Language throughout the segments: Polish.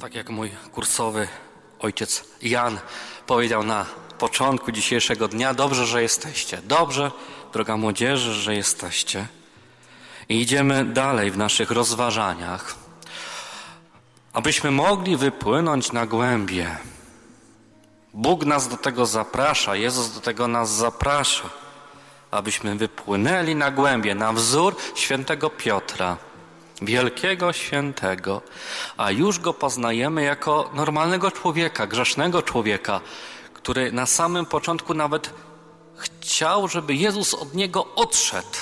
Tak jak mój kursowy ojciec Jan powiedział na początku dzisiejszego dnia, dobrze, że jesteście. Dobrze, droga młodzieży, że jesteście. I idziemy dalej w naszych rozważaniach, abyśmy mogli wypłynąć na głębie. Bóg nas do tego zaprasza, Jezus do tego nas zaprasza, abyśmy wypłynęli na głębie, na wzór świętego Piotra wielkiego świętego, a już go poznajemy jako normalnego człowieka, grzesznego człowieka, który na samym początku nawet chciał, żeby Jezus od niego odszedł.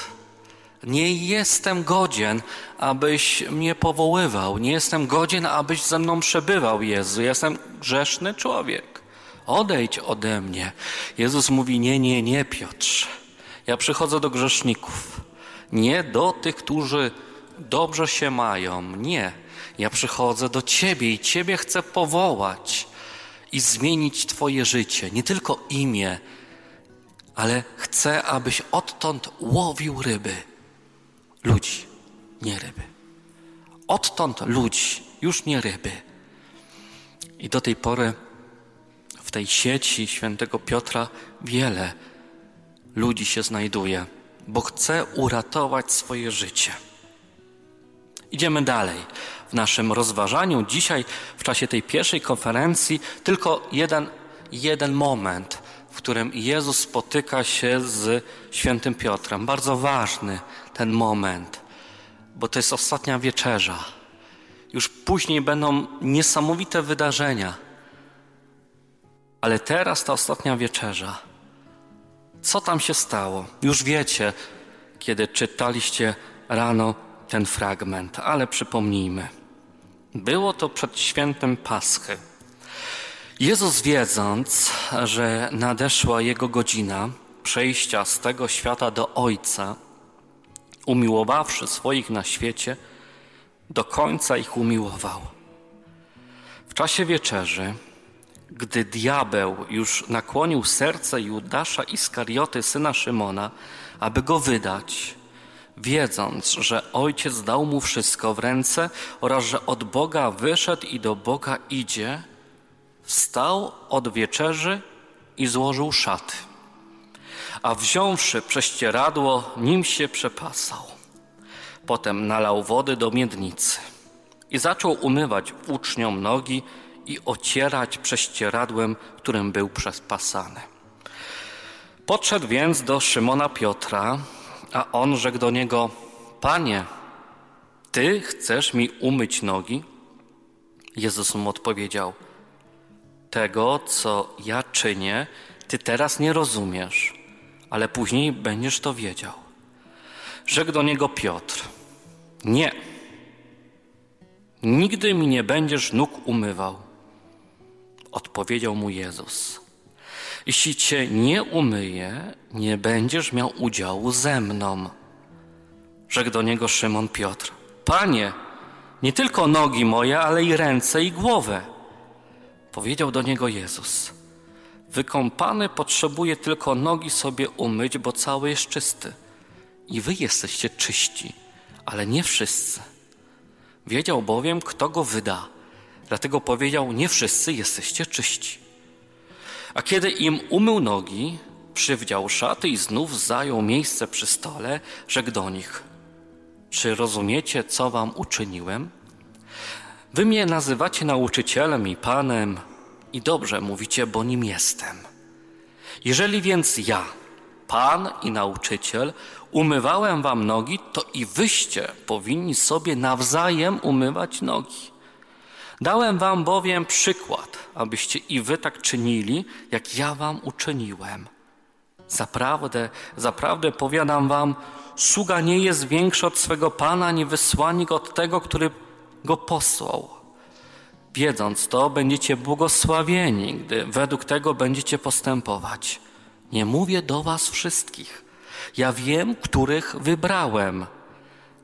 Nie jestem godzien, abyś mnie powoływał. Nie jestem godzien, abyś ze mną przebywał, Jezu. Jestem grzeszny człowiek. Odejdź ode mnie. Jezus mówi: Nie, nie, nie, Piotrze. Ja przychodzę do grzeszników. Nie do tych, którzy dobrze się mają. Nie. Ja przychodzę do Ciebie i Ciebie chcę powołać i zmienić Twoje życie. Nie tylko imię, ale chcę, abyś odtąd łowił ryby. Ludzi, nie ryby. Odtąd ludzi, już nie ryby. I do tej pory w tej sieci świętego Piotra wiele ludzi się znajduje, bo chce uratować swoje życie. Idziemy dalej w naszym rozważaniu. Dzisiaj, w czasie tej pierwszej konferencji, tylko jeden, jeden moment, w którym Jezus spotyka się z świętym Piotrem. Bardzo ważny ten moment, bo to jest ostatnia wieczerza. Już później będą niesamowite wydarzenia. Ale teraz ta ostatnia wieczerza. Co tam się stało? Już wiecie, kiedy czytaliście rano ten fragment, ale przypomnijmy. Było to przed świętem Paschy. Jezus wiedząc, że nadeszła jego godzina przejścia z tego świata do Ojca, umiłowawszy swoich na świecie, do końca ich umiłował. W czasie wieczerzy, gdy diabeł już nakłonił serce Judasza Iskarioty, syna Szymona, aby go wydać, wiedząc, że Ojciec dał mu wszystko w ręce oraz że od Boga wyszedł i do Boga idzie, wstał od wieczerzy i złożył szaty. A wziąwszy prześcieradło, nim się przepasał. Potem nalał wody do miednicy i zaczął umywać uczniom nogi i ocierać prześcieradłem, którym był przespasany. Podszedł więc do Szymona Piotra, a on rzekł do niego: Panie, ty chcesz mi umyć nogi? Jezus mu odpowiedział: Tego, co ja czynię, ty teraz nie rozumiesz, ale później będziesz to wiedział. Rzekł do niego Piotr: Nie, nigdy mi nie będziesz nóg umywał. Odpowiedział mu Jezus: jeśli cię nie umyję, nie będziesz miał udziału ze mną. Rzekł do niego Szymon Piotr: Panie, nie tylko nogi moje, ale i ręce i głowę. Powiedział do niego Jezus: Wykąpany potrzebuje tylko nogi sobie umyć, bo cały jest czysty. I wy jesteście czyści, ale nie wszyscy. Wiedział bowiem, kto go wyda. Dlatego powiedział: Nie wszyscy jesteście czyści. A kiedy im umył nogi, przywdział szaty i znów zajął miejsce przy stole, rzekł do nich: Czy rozumiecie, co wam uczyniłem? Wy mnie nazywacie nauczycielem i panem, i dobrze mówicie, bo nim jestem. Jeżeli więc ja, pan i nauczyciel, umywałem wam nogi, to i wyście powinni sobie nawzajem umywać nogi. Dałem wam bowiem przykład, abyście i wy tak czynili, jak ja wam uczyniłem. Zaprawdę, zaprawdę powiadam wam, sługa nie jest większy od swego Pana, ani wysłannik od tego, który go posłał. Wiedząc to, będziecie błogosławieni, gdy według tego będziecie postępować. Nie mówię do was wszystkich. Ja wiem, których wybrałem,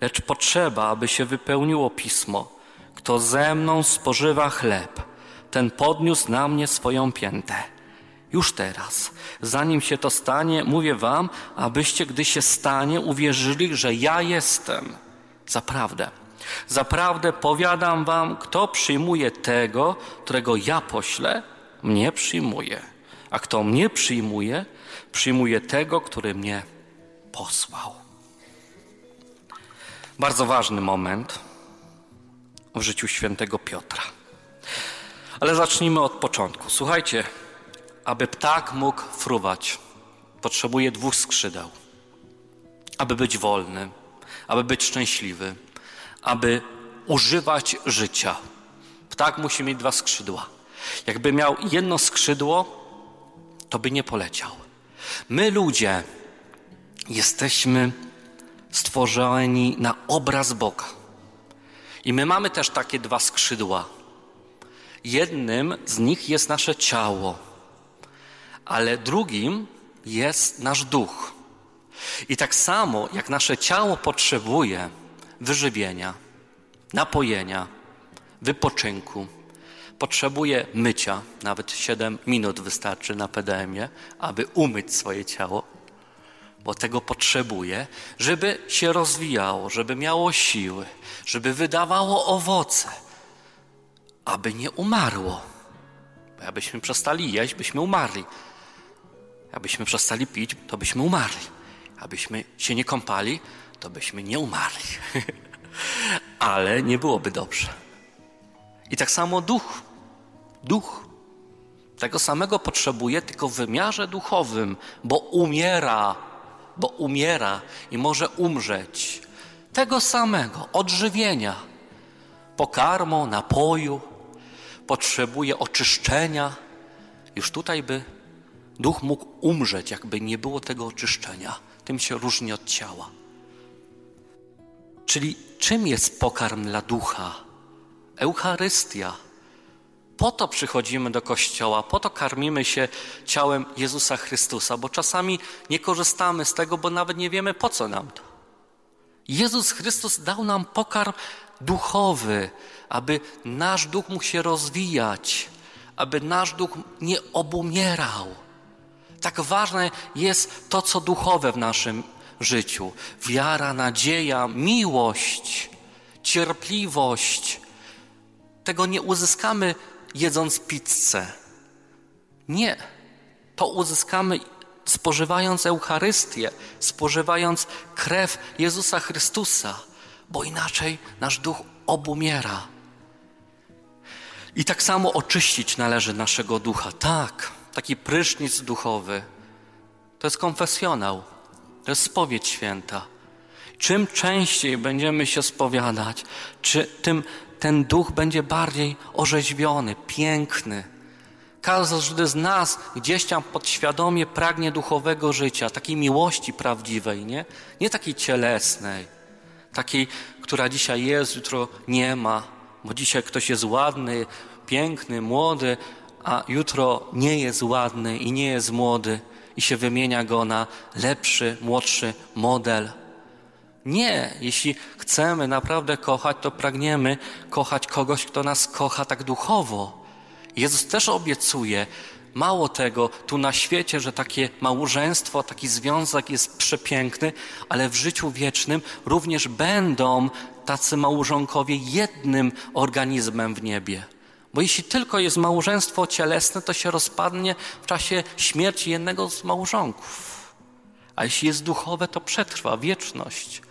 lecz potrzeba, aby się wypełniło pismo – kto ze mną spożywa chleb, ten podniósł na mnie swoją piętę. Już teraz, zanim się to stanie, mówię wam, abyście, gdy się stanie, uwierzyli, że ja jestem. Zaprawdę, Zaprawdę powiadam wam, kto przyjmuje tego, którego ja poślę, mnie przyjmuje. A kto mnie przyjmuje, przyjmuje tego, który mnie posłał. Bardzo ważny moment w życiu świętego Piotra. Ale zacznijmy od początku. Słuchajcie, aby ptak mógł fruwać, potrzebuje dwóch skrzydeł. Aby być wolny, aby być szczęśliwy, aby używać życia. Ptak musi mieć dwa skrzydła. Jakby miał jedno skrzydło, to by nie poleciał. My ludzie jesteśmy stworzeni na obraz Boga. I my mamy też takie dwa skrzydła. Jednym z nich jest nasze ciało, ale drugim jest nasz duch. I tak samo jak nasze ciało potrzebuje wyżywienia, napojenia, wypoczynku, potrzebuje mycia, nawet 7 minut wystarczy na PDM-ie, aby umyć swoje ciało, bo tego potrzebuje, żeby się rozwijało, żeby miało siły, żeby wydawało owoce, aby nie umarło. Bo abyśmy przestali jeść, byśmy umarli. Abyśmy przestali pić, to byśmy umarli. Abyśmy się nie kąpali, to byśmy nie umarli. Ale nie byłoby dobrze. I tak samo duch. Duch. Tego samego potrzebuje, tylko w wymiarze duchowym, bo umiera, bo umiera i może umrzeć. Tego samego odżywienia, pokarmu, napoju, potrzebuje oczyszczenia. Już tutaj by duch mógł umrzeć, jakby nie było tego oczyszczenia. Tym się różni od ciała. Czyli czym jest pokarm dla ducha? Eucharystia. Po to przychodzimy do kościoła, po to karmimy się ciałem Jezusa Chrystusa, bo czasami nie korzystamy z tego, bo nawet nie wiemy po co nam to. Jezus Chrystus dał nam pokarm duchowy, aby nasz duch mógł się rozwijać, aby nasz duch nie obumierał. Tak ważne jest to, co duchowe w naszym życiu: wiara, nadzieja, miłość, cierpliwość. Tego nie uzyskamy jedząc pizzę. Nie. To uzyskamy spożywając Eucharystię, spożywając krew Jezusa Chrystusa, bo inaczej nasz duch obumiera. I tak samo oczyścić należy naszego ducha. Tak, taki prysznic duchowy. To jest konfesjonał, to jest spowiedź święta. Czym częściej będziemy się spowiadać, czy tym ten duch będzie bardziej orzeźwiony, piękny. Każdy z nas gdzieś tam podświadomie pragnie duchowego życia, takiej miłości prawdziwej, nie? Nie takiej cielesnej, takiej, która dzisiaj jest, jutro nie ma, bo dzisiaj ktoś jest ładny, piękny, młody, a jutro nie jest ładny i nie jest młody i się wymienia go na lepszy, młodszy model. Nie, jeśli chcemy naprawdę kochać, to pragniemy kochać kogoś, kto nas kocha tak duchowo. Jezus też obiecuje, mało tego, tu na świecie, że takie małżeństwo, taki związek jest przepiękny, ale w życiu wiecznym również będą tacy małżonkowie jednym organizmem w niebie. Bo jeśli tylko jest małżeństwo cielesne, to się rozpadnie w czasie śmierci jednego z małżonków. A jeśli jest duchowe, to przetrwa wieczność.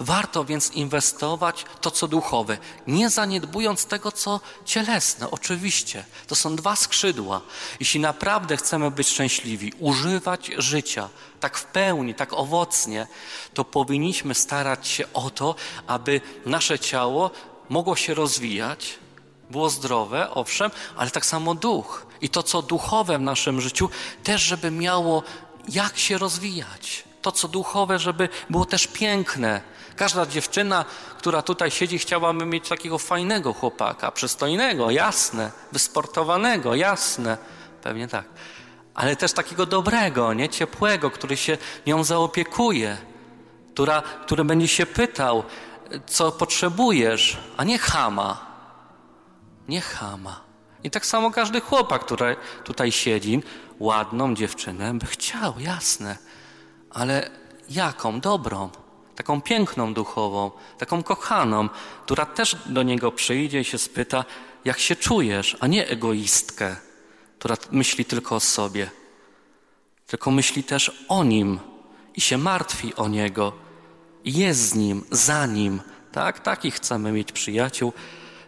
Warto więc inwestować to, co duchowe, nie zaniedbując tego, co cielesne. Oczywiście, to są dwa skrzydła. Jeśli naprawdę chcemy być szczęśliwi, używać życia tak w pełni, tak owocnie, to powinniśmy starać się o to, aby nasze ciało mogło się rozwijać, było zdrowe, owszem, ale tak samo duch. I to, co duchowe w naszym życiu, też, żeby miało jak się rozwijać. To, co duchowe, żeby było też piękne, Każda dziewczyna, która tutaj siedzi, chciałaby mieć takiego fajnego chłopaka, przystojnego, jasne, wysportowanego, jasne. Pewnie tak. Ale też takiego dobrego, nie ciepłego, który się nią zaopiekuje, która, który będzie się pytał, co potrzebujesz, a nie chama. Nie chama. I tak samo każdy chłopak, który tutaj siedzi, ładną dziewczynę by chciał, jasne. Ale jaką? Dobrą taką piękną duchową, taką kochaną, która też do niego przyjdzie i się spyta, jak się czujesz, a nie egoistkę, która myśli tylko o sobie, tylko myśli też o nim i się martwi o niego, i jest z nim, za nim. Tak, takich chcemy mieć przyjaciół,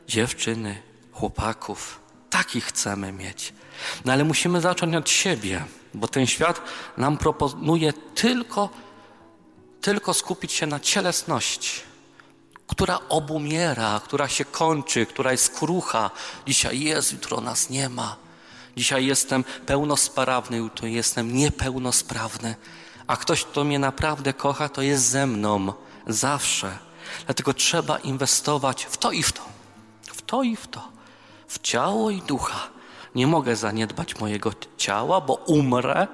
dziewczyny, chłopaków. Takich chcemy mieć. No ale musimy zacząć od siebie, bo ten świat nam proponuje tylko, tylko skupić się na cielesności, która obumiera, która się kończy, która jest krucha. Dzisiaj jest, jutro nas nie ma. Dzisiaj jestem pełnosprawny, jutro jestem niepełnosprawny. A ktoś, kto mnie naprawdę kocha, to jest ze mną zawsze. Dlatego trzeba inwestować w to i w to. W to i w to. W ciało i ducha. Nie mogę zaniedbać mojego ciała, bo umrę,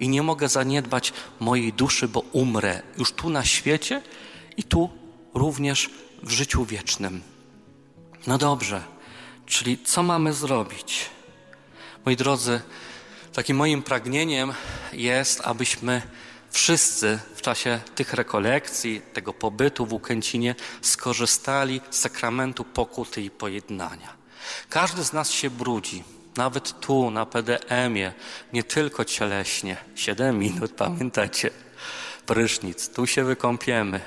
i nie mogę zaniedbać mojej duszy, bo umrę już tu na świecie i tu również w życiu wiecznym. No dobrze, czyli co mamy zrobić? Moi drodzy, takim moim pragnieniem jest, abyśmy wszyscy w czasie tych rekolekcji, tego pobytu w Ukęcinie skorzystali z sakramentu pokuty i pojednania. Każdy z nas się brudzi, nawet tu na PDM-ie, nie tylko cieleśnie. Siedem minut, pamiętacie? Prysznic, tu się wykąpiemy.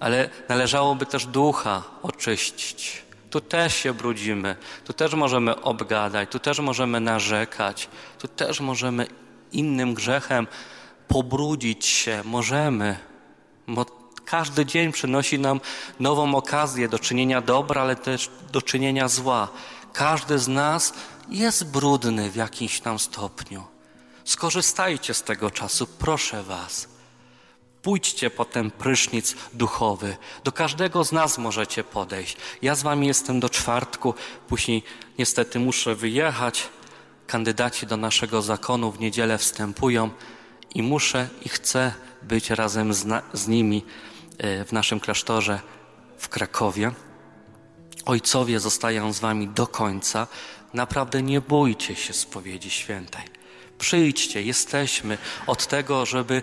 Ale należałoby też ducha oczyścić. Tu też się brudzimy, tu też możemy obgadać, tu też możemy narzekać, tu też możemy innym grzechem pobrudzić się. Możemy, bo każdy dzień przynosi nam nową okazję do czynienia dobra, ale też do czynienia zła. Każdy z nas jest brudny w jakimś tam stopniu. Skorzystajcie z tego czasu, proszę Was. Pójdźcie po ten prysznic duchowy. Do każdego z nas możecie podejść. Ja z Wami jestem do czwartku, później niestety muszę wyjechać. Kandydaci do naszego zakonu w niedzielę wstępują i muszę i chcę być razem z, z nimi w naszym klasztorze w Krakowie. Ojcowie zostają z Wami do końca. Naprawdę nie bójcie się spowiedzi świętej. Przyjdźcie, jesteśmy od tego, żeby,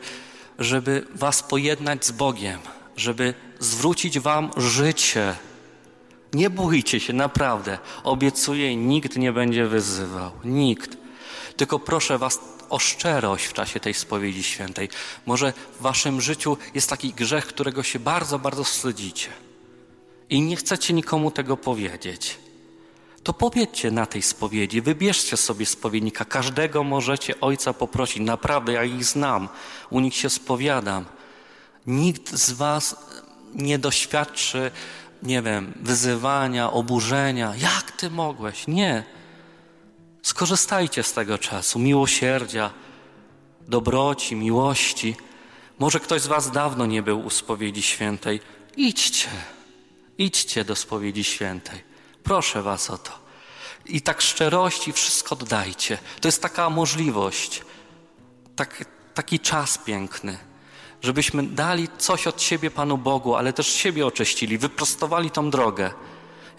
żeby Was pojednać z Bogiem, żeby zwrócić Wam życie. Nie bójcie się, naprawdę. Obiecuję, nikt nie będzie wyzywał. Nikt. Tylko proszę Was o szczerość w czasie tej spowiedzi świętej. Może w Waszym życiu jest taki grzech, którego się bardzo, bardzo wstydzicie i nie chcecie nikomu tego powiedzieć, to powiedzcie na tej spowiedzi, wybierzcie sobie spowiednika. Każdego możecie ojca poprosić. Naprawdę, ja ich znam, u nich się spowiadam. Nikt z Was nie doświadczy, nie wiem, wyzywania, oburzenia. Jak ty mogłeś? Nie. Skorzystajcie z tego czasu, miłosierdzia, dobroci, miłości. Może ktoś z Was dawno nie był u spowiedzi świętej. Idźcie. Idźcie do spowiedzi świętej. Proszę was o to. I tak szczerości wszystko oddajcie. To jest taka możliwość, tak, taki czas piękny, żebyśmy dali coś od siebie Panu Bogu, ale też siebie oczyścili, wyprostowali tą drogę.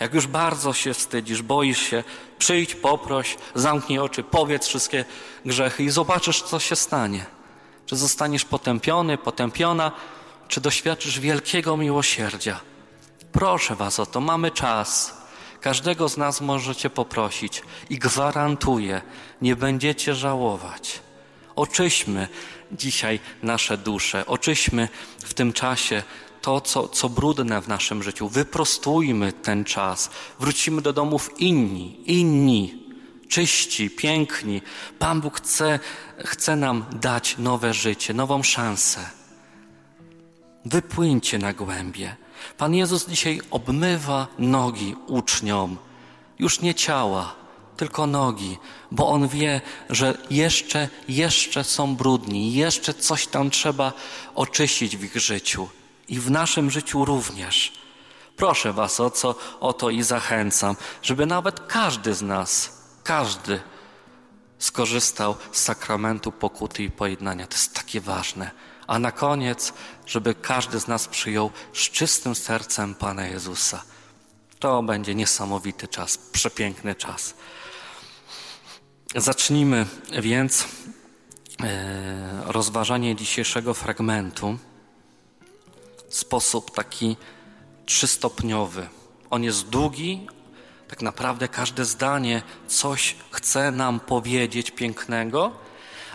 Jak już bardzo się wstydzisz, boisz się, przyjdź, poproś, zamknij oczy, powiedz wszystkie grzechy i zobaczysz, co się stanie. Czy zostaniesz potępiony, potępiona, czy doświadczysz wielkiego miłosierdzia. Proszę Was o to, mamy czas. Każdego z nas możecie poprosić i gwarantuję, nie będziecie żałować. Oczyśmy dzisiaj nasze dusze, oczyśmy w tym czasie to, co, co brudne w naszym życiu. Wyprostujmy ten czas. Wrócimy do domów inni, inni, czyści, piękni. Pan Bóg chce, chce nam dać nowe życie, nową szansę. Wypłyńcie na głębie. Pan Jezus dzisiaj obmywa nogi uczniom, już nie ciała, tylko nogi, bo On wie, że jeszcze, jeszcze są brudni, jeszcze coś tam trzeba oczyścić w ich życiu i w naszym życiu również. Proszę Was o, co, o to i zachęcam, żeby nawet każdy z nas, każdy skorzystał z sakramentu pokuty i pojednania. To jest takie ważne. A na koniec, żeby każdy z nas przyjął z czystym sercem Pana Jezusa. To będzie niesamowity czas, przepiękny czas. Zacznijmy więc e, rozważanie dzisiejszego fragmentu sposób taki trzystopniowy. On jest długi, tak naprawdę każde zdanie coś chce nam powiedzieć pięknego,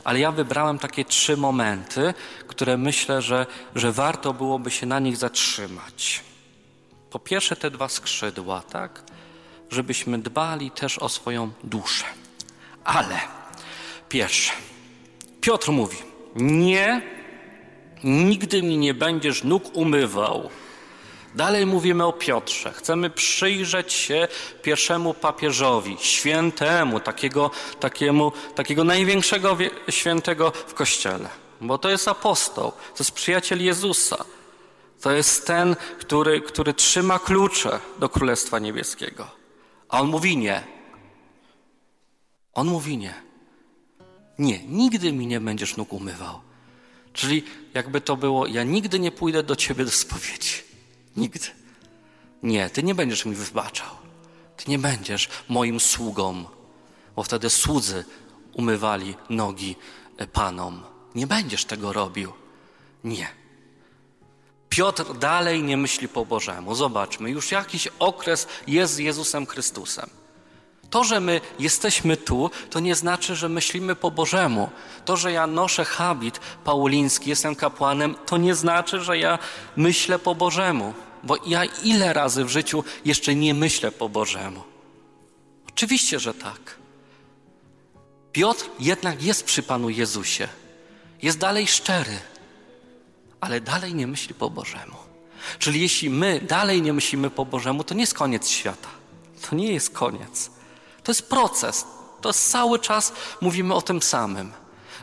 ale ja wybrałem takie trzy momenty, które myślę, że, że warto byłoby się na nich zatrzymać. Po pierwsze, te dwa skrzydła, tak? Żebyśmy dbali też o swoją duszę. Ale pierwsze, Piotr mówi: Nie, nigdy mi nie będziesz nóg umywał. Dalej mówimy o Piotrze. Chcemy przyjrzeć się pierwszemu papieżowi, świętemu, takiego, takiemu, takiego największego świętego w Kościele. Bo to jest apostoł, to jest przyjaciel Jezusa. To jest ten, który, który trzyma klucze do Królestwa Niebieskiego. A on mówi nie. On mówi nie. Nie, nigdy mi nie będziesz nóg umywał. Czyli jakby to było, ja nigdy nie pójdę do ciebie do spowiedzi. Nigdy. Nie, ty nie będziesz mi wybaczał. Ty nie będziesz moim sługą, bo wtedy słudzy umywali nogi e, panom. Nie będziesz tego robił. Nie. Piotr dalej nie myśli po Bożemu. Zobaczmy, już jakiś okres jest z Jezusem Chrystusem. To, że my jesteśmy tu, to nie znaczy, że myślimy po Bożemu. To, że ja noszę habit pauliński, jestem kapłanem, to nie znaczy, że ja myślę po Bożemu. Bo ja ile razy w życiu jeszcze nie myślę po Bożemu? Oczywiście, że tak. Piotr jednak jest przy Panu Jezusie. Jest dalej szczery, ale dalej nie myśli po Bożemu. Czyli jeśli my dalej nie myślimy po Bożemu, to nie jest koniec świata. To nie jest koniec. To jest proces. To jest cały czas mówimy o tym samym.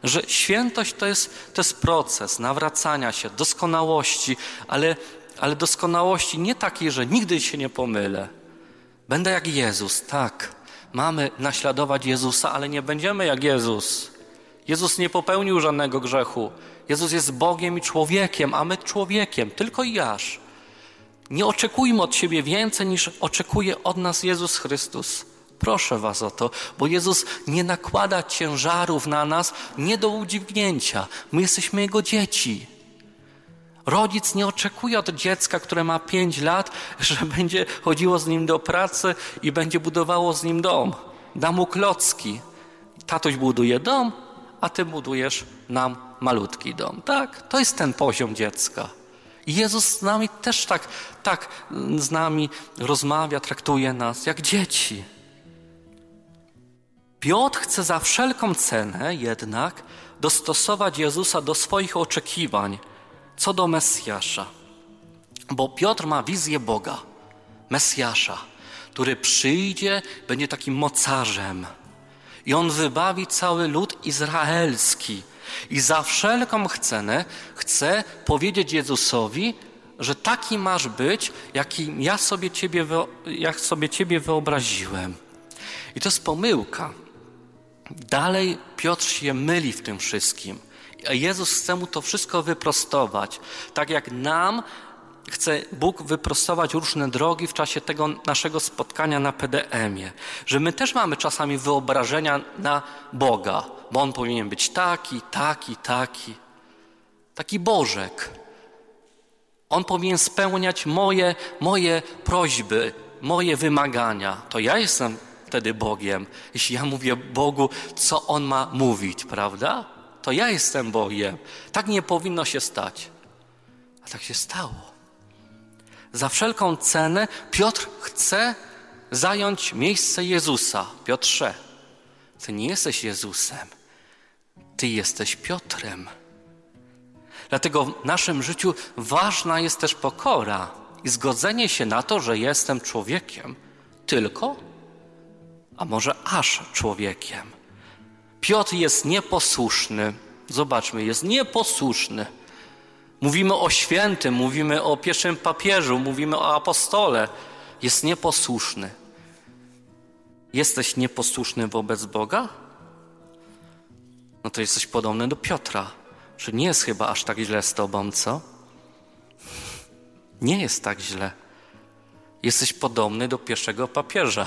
Że świętość to jest, to jest proces nawracania się, doskonałości, ale, ale doskonałości nie takiej, że nigdy się nie pomylę. Będę jak Jezus, tak. Mamy naśladować Jezusa, ale nie będziemy jak Jezus. Jezus nie popełnił żadnego grzechu. Jezus jest Bogiem i człowiekiem, a my człowiekiem, tylko i aż. Nie oczekujmy od siebie więcej niż oczekuje od nas Jezus Chrystus. Proszę Was o to, bo Jezus nie nakłada ciężarów na nas nie do udźwignięcia. My jesteśmy Jego dzieci. Rodzic nie oczekuje od dziecka, które ma pięć lat, że będzie chodziło z nim do pracy i będzie budowało z nim dom. Da mu klocki. Tatoś buduje dom, a ty budujesz nam malutki dom. Tak, to jest ten poziom dziecka. I Jezus z nami też tak, tak z nami rozmawia, traktuje nas jak dzieci. Piotr chce za wszelką cenę jednak dostosować Jezusa do swoich oczekiwań co do Mesjasza. Bo Piotr ma wizję Boga, Mesjasza, który przyjdzie, będzie takim mocarzem. I on wybawi cały lud izraelski. I za wszelką cenę chce powiedzieć Jezusowi, że taki masz być, jaki ja sobie ciebie, jak sobie ciebie wyobraziłem. I to jest pomyłka. Dalej Piotr się myli w tym wszystkim. Jezus chce mu to wszystko wyprostować. Tak jak nam chce Bóg wyprostować różne drogi w czasie tego naszego spotkania na PDM-ie. Że my też mamy czasami wyobrażenia na Boga, bo On powinien być taki, taki, taki. Taki Bożek. On powinien spełniać moje, moje prośby, moje wymagania. To ja jestem wtedy Bogiem. Jeśli ja mówię Bogu, co On ma mówić, prawda? To ja jestem Bogiem. Tak nie powinno się stać. A tak się stało. Za wszelką cenę Piotr chce zająć miejsce Jezusa. Piotrze, ty nie jesteś Jezusem. Ty jesteś Piotrem. Dlatego w naszym życiu ważna jest też pokora i zgodzenie się na to, że jestem człowiekiem. Tylko a może aż człowiekiem. Piotr jest nieposłuszny. Zobaczmy, jest nieposłuszny. Mówimy o świętym, mówimy o pierwszym papieżu, mówimy o apostole. Jest nieposłuszny. Jesteś nieposłuszny wobec Boga? No to jesteś podobny do Piotra. Czy nie jest chyba aż tak źle z tobą, co? Nie jest tak źle. Jesteś podobny do pierwszego papieża.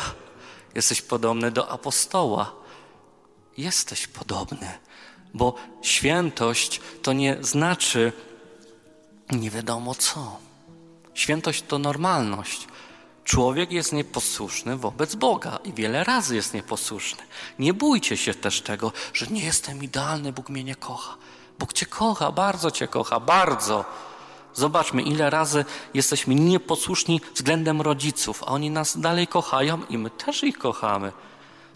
Jesteś podobny do apostoła. Jesteś podobny, bo świętość to nie znaczy nie wiadomo co. Świętość to normalność. Człowiek jest nieposłuszny wobec Boga i wiele razy jest nieposłuszny. Nie bójcie się też tego, że nie jestem idealny, Bóg mnie nie kocha. Bóg Cię kocha, bardzo Cię kocha, bardzo. Zobaczmy, ile razy jesteśmy nieposłuszni względem rodziców, a oni nas dalej kochają i my też ich kochamy.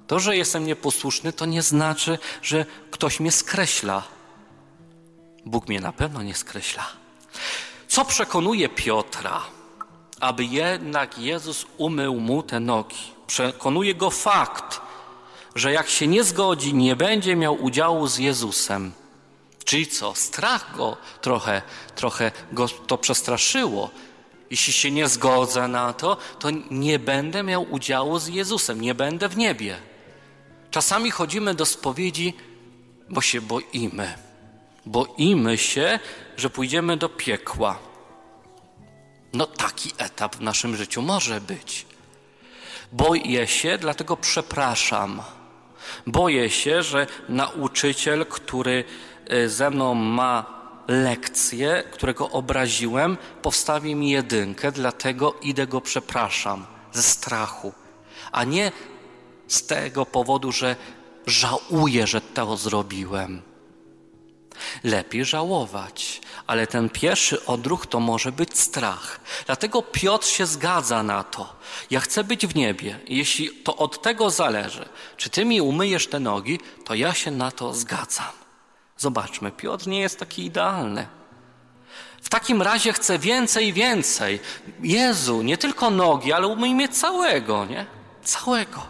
To, że jestem nieposłuszny, to nie znaczy, że ktoś mnie skreśla. Bóg mnie na pewno nie skreśla. Co przekonuje Piotra, aby jednak Jezus umył mu te nogi? Przekonuje go fakt, że jak się nie zgodzi, nie będzie miał udziału z Jezusem. Czyli co? Strach go trochę, trochę go to przestraszyło. Jeśli się nie zgodzę na to, to nie będę miał udziału z Jezusem, nie będę w niebie. Czasami chodzimy do spowiedzi, bo się boimy. Boimy się, że pójdziemy do piekła. No taki etap w naszym życiu może być. Boję się, dlatego przepraszam. Boję się, że nauczyciel, który ze mną ma lekcję, którego obraziłem, powstawi mi jedynkę, dlatego idę go przepraszam ze strachu, a nie z tego powodu, że żałuję, że to zrobiłem. Lepiej żałować, ale ten pierwszy odruch to może być strach. Dlatego Piotr się zgadza na to. Ja chcę być w niebie. Jeśli to od tego zależy, czy ty mi umyjesz te nogi, to ja się na to zgadzam. Zobaczmy, Piotr nie jest taki idealny. W takim razie chcę więcej, więcej. Jezu, nie tylko nogi, ale umyj całego, nie? Całego.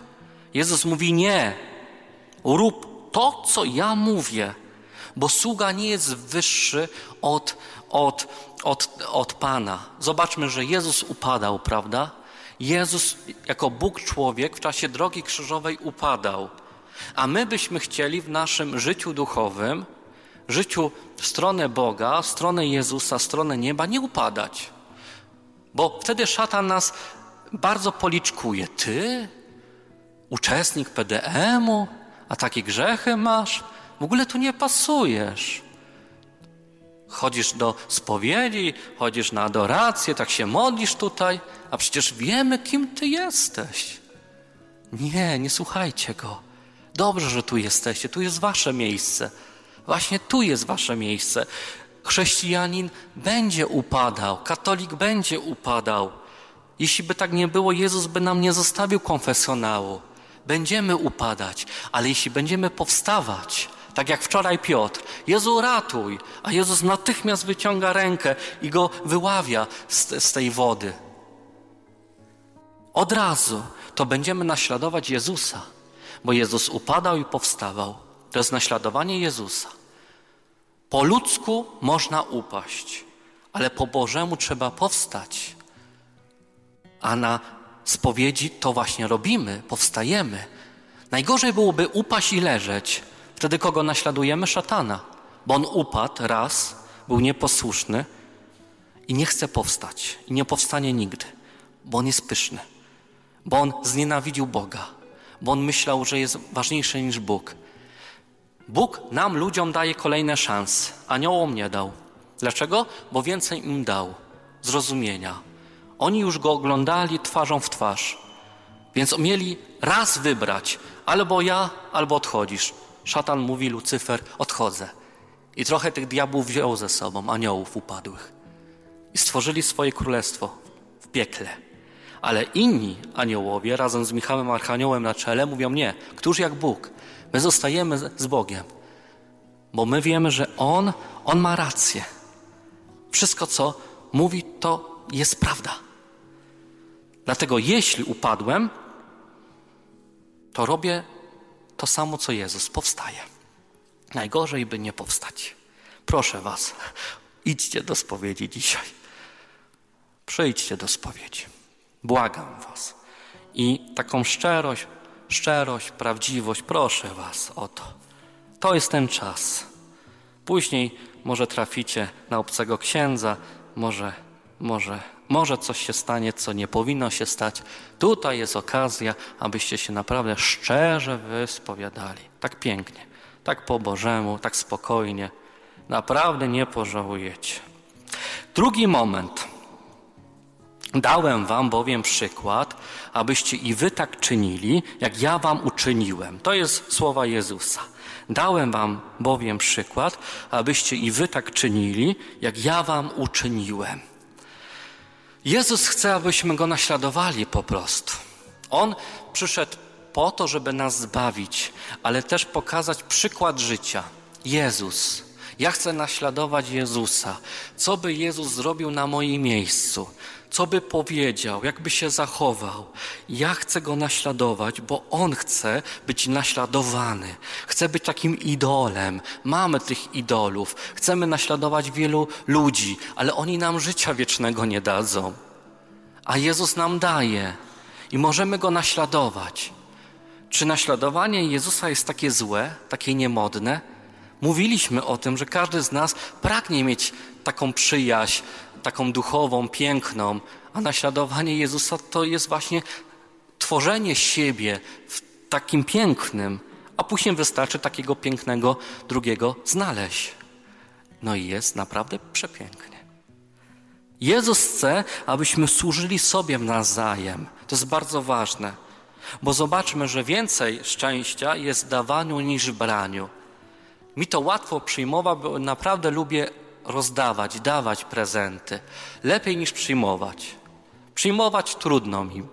Jezus mówi nie. Rób to, co ja mówię bo sługa nie jest wyższy od, od, od, od Pana. Zobaczmy, że Jezus upadał, prawda? Jezus jako Bóg człowiek w czasie drogi krzyżowej upadał. A my byśmy chcieli w naszym życiu duchowym, życiu w stronę Boga, w stronę Jezusa, w stronę nieba nie upadać. Bo wtedy szatan nas bardzo policzkuje. Ty, uczestnik PDM-u, a takie grzechy masz? W ogóle tu nie pasujesz. Chodzisz do spowiedzi, chodzisz na adorację, tak się modlisz tutaj, a przecież wiemy, kim ty jesteś. Nie, nie słuchajcie go. Dobrze, że tu jesteście, tu jest wasze miejsce. Właśnie tu jest wasze miejsce. Chrześcijanin będzie upadał, katolik będzie upadał. Jeśli by tak nie było, Jezus by nam nie zostawił konfesjonału. Będziemy upadać, ale jeśli będziemy powstawać, tak jak wczoraj Piotr. Jezu, ratuj! A Jezus natychmiast wyciąga rękę i go wyławia z, z tej wody. Od razu to będziemy naśladować Jezusa, bo Jezus upadał i powstawał. To jest naśladowanie Jezusa. Po ludzku można upaść, ale po Bożemu trzeba powstać. A na spowiedzi to właśnie robimy, powstajemy. Najgorzej byłoby upaść i leżeć, Wtedy kogo naśladujemy? Szatana. Bo on upadł raz, był nieposłuszny i nie chce powstać. I nie powstanie nigdy, bo on jest pyszny. Bo on znienawidził Boga. Bo on myślał, że jest ważniejszy niż Bóg. Bóg nam, ludziom, daje kolejne szanse. Aniołom nie dał. Dlaczego? Bo więcej im dał zrozumienia. Oni już go oglądali twarzą w twarz. Więc mieli raz wybrać: albo ja, albo odchodzisz. Szatan mówi, Lucyfer, odchodzę. I trochę tych diabłów wziął ze sobą, aniołów upadłych. I stworzyli swoje królestwo w piekle. Ale inni aniołowie, razem z Michałem Archaniołem na czele, mówią nie, któż jak Bóg. My zostajemy z Bogiem. Bo my wiemy, że On, On ma rację. Wszystko, co mówi, to jest prawda. Dlatego jeśli upadłem, to robię to samo co Jezus, powstaje. Najgorzej by nie powstać. Proszę Was, idźcie do spowiedzi dzisiaj. Przyjdźcie do spowiedzi. Błagam Was. I taką szczerość, szczerość, prawdziwość, proszę Was o to. To jest ten czas. Później może traficie na obcego księdza, może, może może coś się stanie, co nie powinno się stać. Tutaj jest okazja, abyście się naprawdę szczerze wyspowiadali. Tak pięknie, tak po Bożemu, tak spokojnie. Naprawdę nie pożałujecie. Drugi moment. Dałem wam bowiem przykład, abyście i wy tak czynili, jak ja wam uczyniłem. To jest słowa Jezusa. Dałem wam bowiem przykład, abyście i wy tak czynili, jak ja wam uczyniłem. Jezus chce, abyśmy go naśladowali po prostu. On przyszedł po to, żeby nas zbawić, ale też pokazać przykład życia. Jezus. Ja chcę naśladować Jezusa. Co by Jezus zrobił na moim miejscu? Co by powiedział? Jakby się zachował? Ja chcę go naśladować, bo on chce być naśladowany. Chce być takim idolem. Mamy tych idolów. Chcemy naśladować wielu ludzi, ale oni nam życia wiecznego nie dadzą. A Jezus nam daje i możemy go naśladować. Czy naśladowanie Jezusa jest takie złe, takie niemodne? Mówiliśmy o tym, że każdy z nas pragnie mieć taką przyjaźń, taką duchową, piękną, a naśladowanie Jezusa to jest właśnie tworzenie siebie w takim pięknym, a później wystarczy takiego pięknego drugiego znaleźć. No i jest naprawdę przepięknie. Jezus chce, abyśmy służyli sobie nawzajem. To jest bardzo ważne, bo zobaczmy, że więcej szczęścia jest w dawaniu niż w braniu. Mi to łatwo przyjmować, bo naprawdę lubię rozdawać, dawać prezenty. Lepiej niż przyjmować. Przyjmować trudno mi,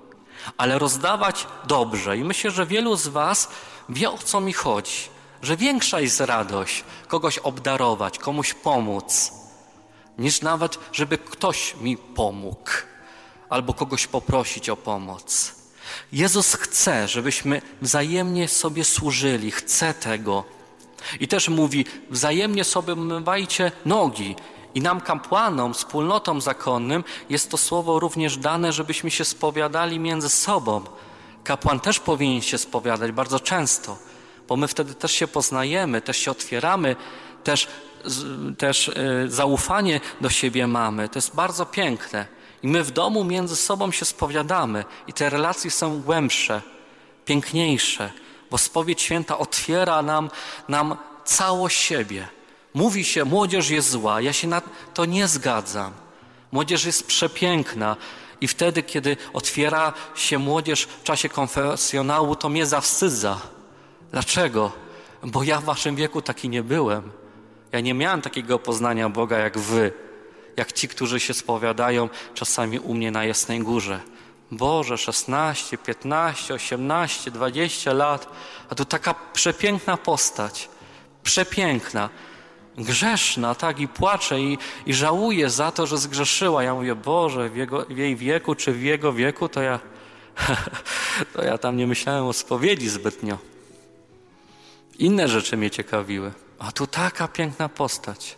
ale rozdawać dobrze. I myślę, że wielu z Was wie o co mi chodzi. Że większa jest radość kogoś obdarować, komuś pomóc, niż nawet, żeby ktoś mi pomógł albo kogoś poprosić o pomoc. Jezus chce, żebyśmy wzajemnie sobie służyli, chce tego. I też mówi, wzajemnie sobie umywajcie nogi. I nam kapłanom, wspólnotom zakonnym jest to słowo również dane, żebyśmy się spowiadali między sobą. Kapłan też powinien się spowiadać bardzo często, bo my wtedy też się poznajemy, też się otwieramy, też, też e, zaufanie do siebie mamy. To jest bardzo piękne. I my w domu między sobą się spowiadamy i te relacje są głębsze, piękniejsze, bo spowiedź święta otwiera nam, nam całość siebie. Mówi się, młodzież jest zła. Ja się na to nie zgadzam. Młodzież jest przepiękna. I wtedy, kiedy otwiera się młodzież w czasie konfesjonału, to mnie zawstydza. Dlaczego? Bo ja w waszym wieku taki nie byłem. Ja nie miałem takiego poznania Boga jak wy, jak ci, którzy się spowiadają czasami u mnie na Jasnej Górze. Boże, 16, 15, 18, 20 lat, a tu taka przepiękna postać, przepiękna, grzeszna, tak, i płacze, i, i żałuje za to, że zgrzeszyła. Ja mówię, Boże, w, jego, w jej wieku, czy w jego wieku, to ja, to ja tam nie myślałem o spowiedzi zbytnio. Inne rzeczy mnie ciekawiły, a tu taka piękna postać.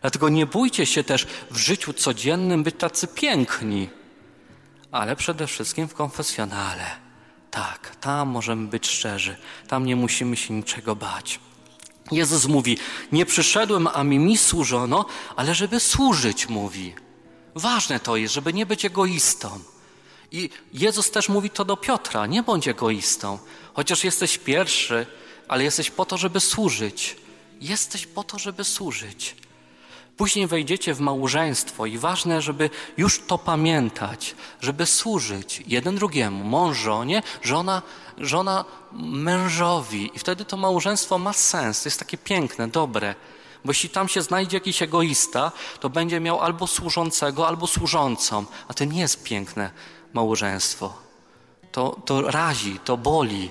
Dlatego nie bójcie się też w życiu codziennym być tacy piękni ale przede wszystkim w konfesjonale. Tak, tam możemy być szczerzy, tam nie musimy się niczego bać. Jezus mówi: Nie przyszedłem, a mi mi służono, ale żeby służyć, mówi. Ważne to jest, żeby nie być egoistą. I Jezus też mówi to do Piotra: Nie bądź egoistą, chociaż jesteś pierwszy, ale jesteś po to, żeby służyć. Jesteś po to, żeby służyć. Później wejdziecie w małżeństwo i ważne, żeby już to pamiętać, żeby służyć jeden drugiemu, mąż żonie, żona, żona mężowi. I wtedy to małżeństwo ma sens, jest takie piękne, dobre. Bo jeśli tam się znajdzie jakiś egoista, to będzie miał albo służącego, albo służącą. A to nie jest piękne małżeństwo. To, to razi, to boli.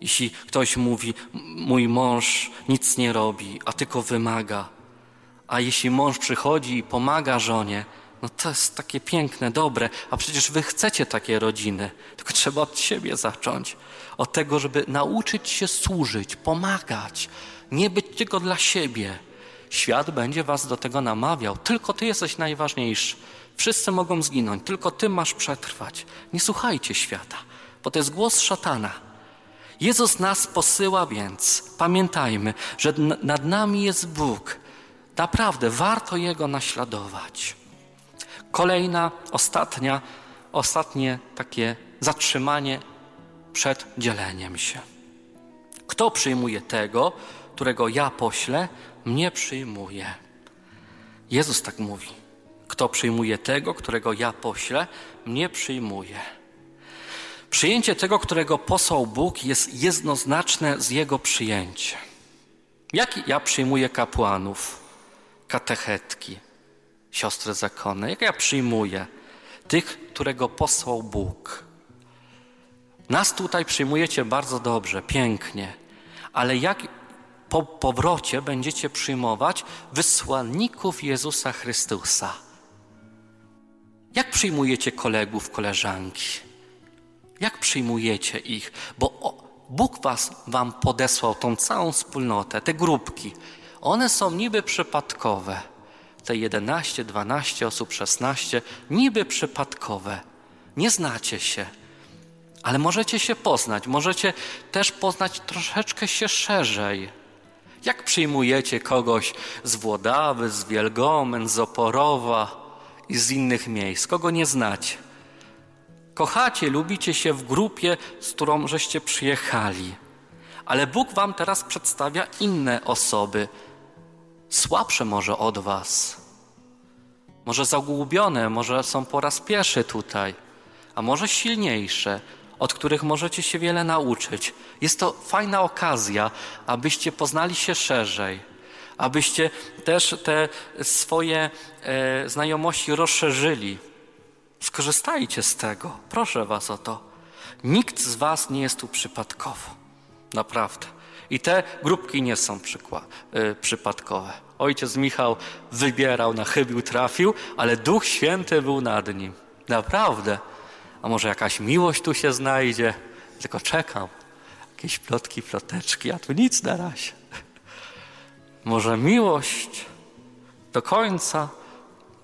Jeśli ktoś mówi, mój mąż nic nie robi, a tylko wymaga, a jeśli mąż przychodzi i pomaga żonie, no to jest takie piękne, dobre, a przecież wy chcecie takie rodziny. Tylko trzeba od siebie zacząć. Od tego, żeby nauczyć się służyć, pomagać, nie być tylko dla siebie. Świat będzie was do tego namawiał. Tylko ty jesteś najważniejszy. Wszyscy mogą zginąć, tylko ty masz przetrwać. Nie słuchajcie świata, bo to jest głos szatana. Jezus nas posyła więc, pamiętajmy, że nad nami jest Bóg, Naprawdę warto Jego naśladować. Kolejna, ostatnia, ostatnie takie zatrzymanie przed dzieleniem się. Kto przyjmuje tego, którego ja poślę, mnie przyjmuje. Jezus tak mówi. Kto przyjmuje tego, którego ja poślę, mnie przyjmuje. Przyjęcie tego, którego posłał Bóg, jest jednoznaczne z jego przyjęciem. Jak ja przyjmuję kapłanów, katechetki, siostry zakonne? Jak ja przyjmuję tych, którego posłał Bóg? Nas tutaj przyjmujecie bardzo dobrze, pięknie, ale jak po powrocie będziecie przyjmować wysłanników Jezusa Chrystusa? Jak przyjmujecie kolegów, koleżanki? Jak przyjmujecie ich? Bo Bóg was, wam podesłał tą całą wspólnotę, te grupki. One są niby przypadkowe. Te 11, 12 osób, 16, niby przypadkowe. Nie znacie się, ale możecie się poznać. Możecie też poznać troszeczkę się szerzej. Jak przyjmujecie kogoś z Włodawy, z Wielgomen, z Oporowa i z innych miejsc, kogo nie znacie? Kochacie, lubicie się w grupie, z którą żeście przyjechali. Ale Bóg wam teraz przedstawia inne osoby, słabsze może od was. Może zagubione, może są po raz pierwszy tutaj, a może silniejsze, od których możecie się wiele nauczyć. Jest to fajna okazja, abyście poznali się szerzej, abyście też te swoje e, znajomości rozszerzyli Skorzystajcie z tego. Proszę Was o to. Nikt z Was nie jest tu przypadkowo. Naprawdę. I te grupki nie są y, przypadkowe. Ojciec Michał wybierał, na chybił, trafił, ale Duch Święty był nad nim. Naprawdę. A może jakaś miłość tu się znajdzie? Tylko czekam. Jakieś plotki, ploteczki, a tu nic na razie. Może miłość do końca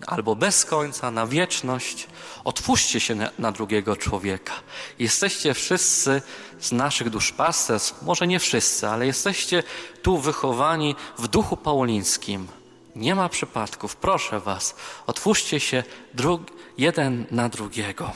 albo bez końca, na wieczność. Otwórzcie się na, na, drugiego człowieka. Jesteście wszyscy z naszych duszpasterstw, może nie wszyscy, ale jesteście tu wychowani w duchu paulińskim. Nie ma przypadków, proszę Was, otwórzcie się jeden na drugiego.